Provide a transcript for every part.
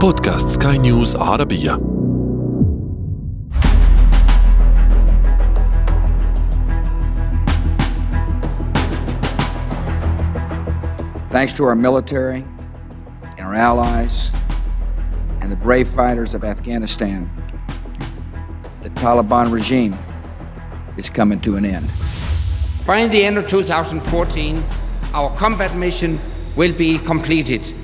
بودكاست سكاي نيوز عربية Thanks to our military and our allies and the brave fighters of Afghanistan, the Taliban regime is coming to an end. By the end of 2014, our combat mission will be completed.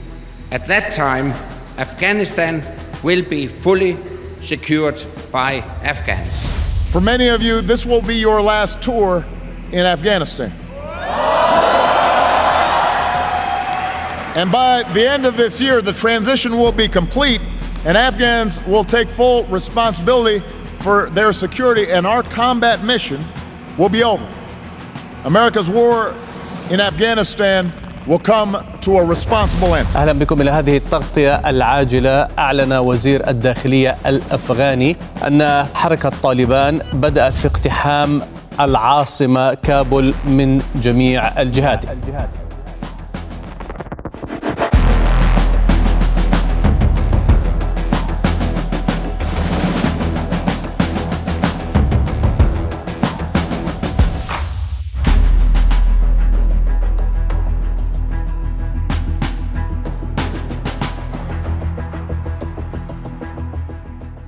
At that time, Afghanistan will be fully secured by Afghans. For many of you, this will be your last tour in Afghanistan. And by the end of this year, the transition will be complete, and Afghans will take full responsibility for their security, and our combat mission will be over. America's war in Afghanistan end. أهلا بكم إلى هذه التغطية العاجلة أعلن وزير الداخلية الأفغاني أن حركة طالبان بدأت في اقتحام العاصمة كابول من جميع الجهات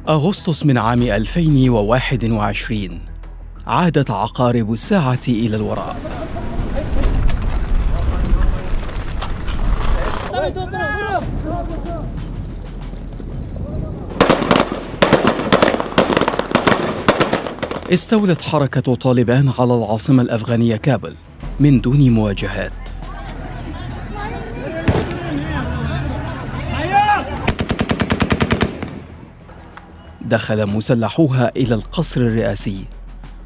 أغسطس من عام 2021 عادت عقارب الساعة إلى الوراء. استولت حركة طالبان على العاصمة الأفغانية كابل من دون مواجهات. دخل مسلحوها إلى القصر الرئاسي.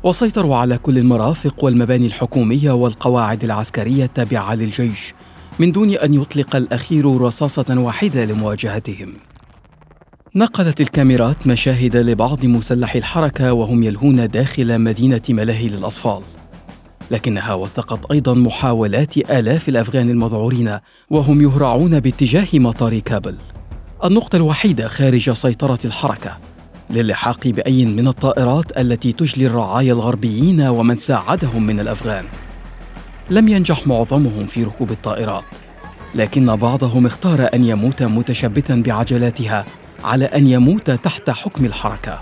وسيطروا على كل المرافق والمباني الحكومية والقواعد العسكرية التابعة للجيش من دون أن يطلق الأخير رصاصة واحدة لمواجهتهم. نقلت الكاميرات مشاهد لبعض مسلحي الحركة وهم يلهون داخل مدينة ملاهي للأطفال. لكنها وثقت أيضا محاولات آلاف الأفغان المذعورين وهم يهرعون باتجاه مطار كابل. النقطة الوحيدة خارج سيطرة الحركة للحاق بأي من الطائرات التي تجلي الرعايا الغربيين ومن ساعدهم من الأفغان. لم ينجح معظمهم في ركوب الطائرات لكن بعضهم اختار أن يموت متشبثا بعجلاتها على أن يموت تحت حكم الحركة.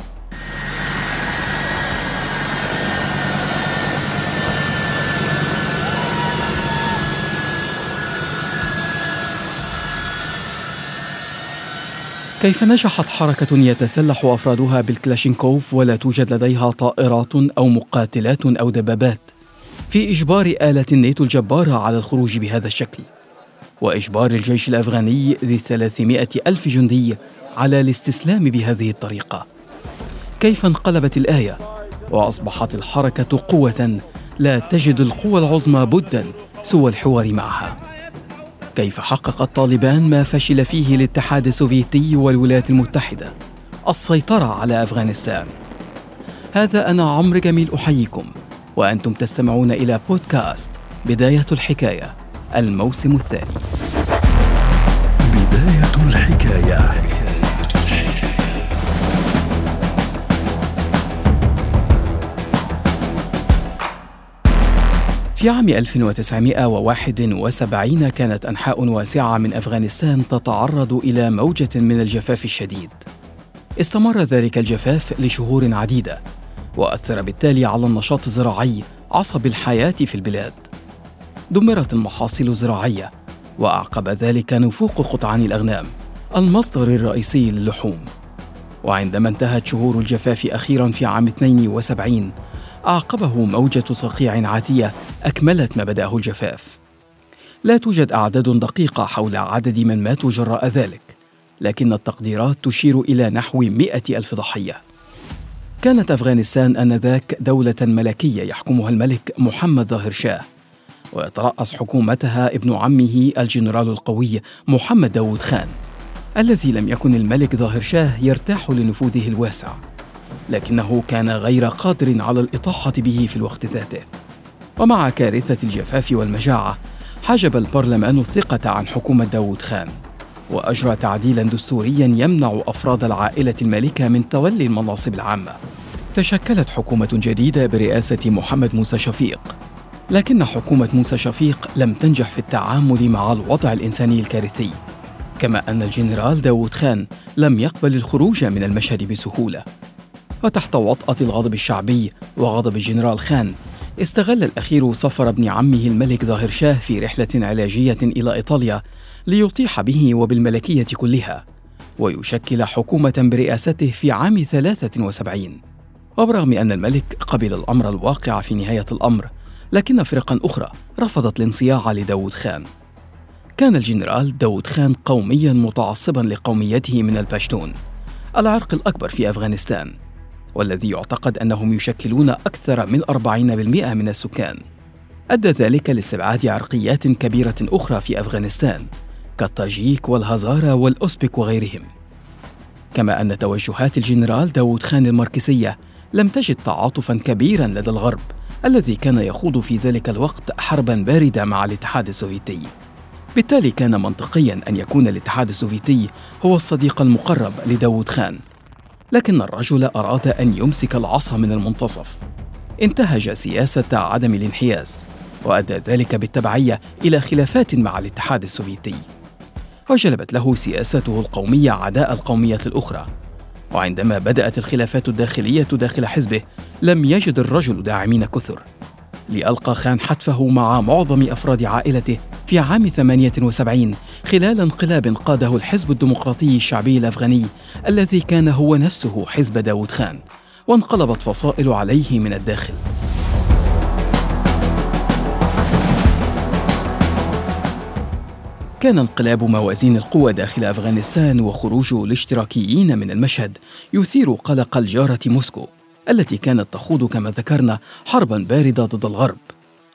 كيف نجحت حركة يتسلح أفرادها بالكلاشينكوف ولا توجد لديها طائرات أو مقاتلات أو دبابات؟ في إجبار آلة الناتو الجبارة على الخروج بهذا الشكل. وإجبار الجيش الأفغاني ذي 300 ألف جندي على الاستسلام بهذه الطريقة. كيف انقلبت الآية؟ وأصبحت الحركة قوة لا تجد القوى العظمى بدا سوى الحوار معها. كيف حقق الطالبان ما فشل فيه الاتحاد السوفيتي والولايات المتحدة؟ السيطرة على أفغانستان. هذا أنا عمرو جميل أحييكم. وأنتم تستمعون إلى بودكاست بداية الحكاية الموسم الثاني. بداية الحكاية. في عام 1971 كانت أنحاء واسعة من أفغانستان تتعرض إلى موجة من الجفاف الشديد. استمر ذلك الجفاف لشهور عديدة، وأثر بالتالي على النشاط الزراعي عصب الحياة في البلاد. دمرت المحاصيل الزراعية، وأعقب ذلك نفوق قطعان الأغنام، المصدر الرئيسي للحوم. وعندما انتهت شهور الجفاف أخيرا في عام 72 أعقبه موجة صقيع عاتية أكملت ما بدأه الجفاف. لا توجد أعداد دقيقة حول عدد من ماتوا جراء ذلك، لكن التقديرات تشير إلى نحو مئة ألف ضحية. كانت أفغانستان آنذاك دولة ملكية يحكمها الملك محمد ظاهر شاه، ويترأس حكومتها ابن عمه الجنرال القوي محمد داود خان، الذي لم يكن الملك ظاهر شاه يرتاح لنفوذه الواسع. لكنه كان غير قادر على الإطاحة به في الوقت ذاته. ومع كارثة الجفاف والمجاعة حجب البرلمان الثقة عن حكومة داود خان وأجرى تعديلا دستوريا يمنع أفراد العائلة المالكة من تولي المناصب العامة. تشكلت حكومة جديدة برئاسة محمد موسى شفيق لكن حكومة موسى شفيق لم تنجح في التعامل مع الوضع الإنساني الكارثي كما أن الجنرال داود خان لم يقبل الخروج من المشهد بسهولة. وتحت وطأة الغضب الشعبي وغضب الجنرال خان. استغل الأخير صفر ابن عمه الملك ظاهر شاه في رحلة علاجية إلى إيطاليا ليطيح به وبالملكية كلها ويشكل حكومة برئاسته في عام 73 وبرغم أن الملك قبل الأمر الواقع في نهاية الأمر لكن فرقا أخرى رفضت الانصياع لداود خان. كان الجنرال داود خان قوميا متعصبا لقوميته من الباشتون العرق الأكبر في أفغانستان. والذي يعتقد أنهم يشكلون أكثر من 40% من السكان. أدى ذلك لاستبعاد عرقيات كبيرة أخرى في أفغانستان كالتاجيك والهزارة والأوزبك وغيرهم. كما أن توجهات الجنرال داود خان الماركسية لم تجد تعاطفا كبيرا لدى الغرب الذي كان يخوض في ذلك الوقت حربا باردة مع الاتحاد السوفيتي. بالتالي كان منطقيا أن يكون الاتحاد السوفيتي هو الصديق المقرب لداود خان. لكن الرجل أراد أن يمسك العصا من المنتصف. انتهج سياسة عدم الانحياز وأدى ذلك بالتبعية إلى خلافات مع الاتحاد السوفيتي. وجلبت له سياسته القومية عداء القوميه الأخرى. وعندما بدأت الخلافات الداخلية داخل حزبه لم يجد الرجل داعمين كثر. لألقى خان حتفه مع معظم أفراد عائلته في عام 78 خلال انقلاب قاده الحزب الديمقراطي الشعبي الأفغاني الذي كان هو نفسه حزب داود خان وانقلبت فصائل عليه من الداخل. كان انقلاب موازين القوى داخل أفغانستان وخروج الاشتراكيين من المشهد يثير قلق الجارة موسكو التي كانت تخوض كما ذكرنا حربا بارده ضد الغرب.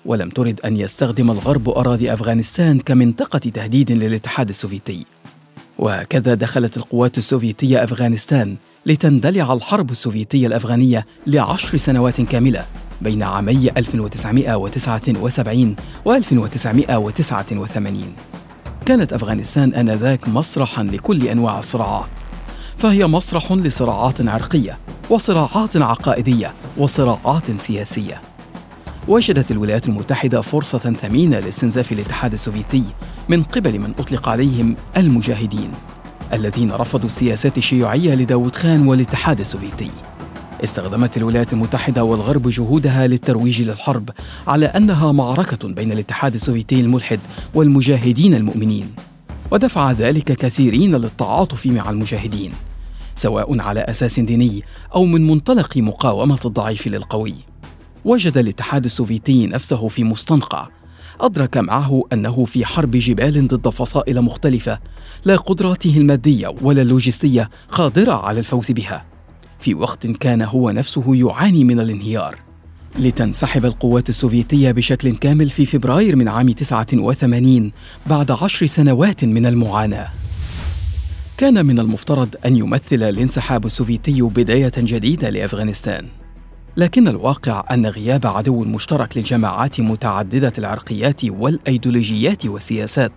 ولم ترد أن يستخدم الغرب أراضي أفغانستان كمنطقة تهديد للاتحاد السوفيتي. وهكذا دخلت القوات السوفيتية أفغانستان لتندلع الحرب السوفيتية الأفغانية لعشر سنوات كاملة بين عامي 1979 و 1989 كانت أفغانستان آنذاك مسرحا لكل أنواع الصراعات. فهي مسرح لصراعات عرقية وصراعات عقائدية وصراعات سياسية. وجدت الولايات المتحدة فرصة ثمينة لاستنزاف الاتحاد السوفيتي من قبل من أطلق عليهم المجاهدين الذين رفضوا السياسات الشيوعية لداود خان والاتحاد السوفيتي. استخدمت الولايات المتحدة والغرب جهودها للترويج للحرب على أنها معركة بين الاتحاد السوفيتي الملحد والمجاهدين المؤمنين. ودفع ذلك كثيرين للتعاطف مع المجاهدين سواء على أساس ديني أو من منطلق مقاومة الضعيف للقوي. وجد الاتحاد السوفيتي نفسه في مستنقع. أدرك معه أنه في حرب جبال ضد فصائل مختلفة لا قدراته المادية ولا اللوجستية قادرة على الفوز بها. في وقت كان هو نفسه يعاني من الانهيار. لتنسحب القوات السوفيتية بشكل كامل في فبراير من عام 89 بعد عشر سنوات من المعاناة. كان من المفترض أن يمثل الانسحاب السوفيتي بداية جديدة لأفغانستان. لكن الواقع أن غياب عدو مشترك للجماعات متعددة العرقيات والأيديولوجيات والسياسات.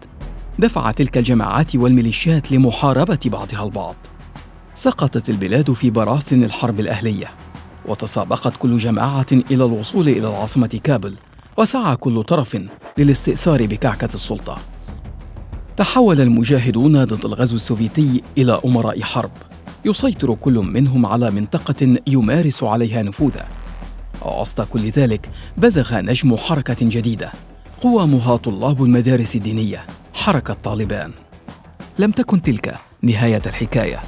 دفع تلك الجماعات والميليشيات لمحاربة بعضها البعض. سقطت البلاد في براثن الحرب الأهلية. وتسابقت كل جماعة إلى الوصول إلى العاصمة كابل. وسعى كل طرف للاستئثار بكعكة السلطة. تحول المجاهدون ضد الغزو السوفيتي إلى أمراء حرب. يسيطر كل منهم على منطقة يمارس عليها نفوذه وسط كل ذلك بزغ نجم حركة جديدة قوامها طلاب المدارس الدينية حركة طالبان. لم تكن تلك نهاية الحكاية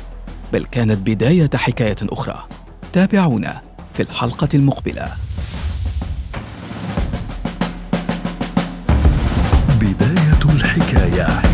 بل كانت بداية حكاية أخرى. تابعونا في الحلقة المقبلة. بداية الحكاية.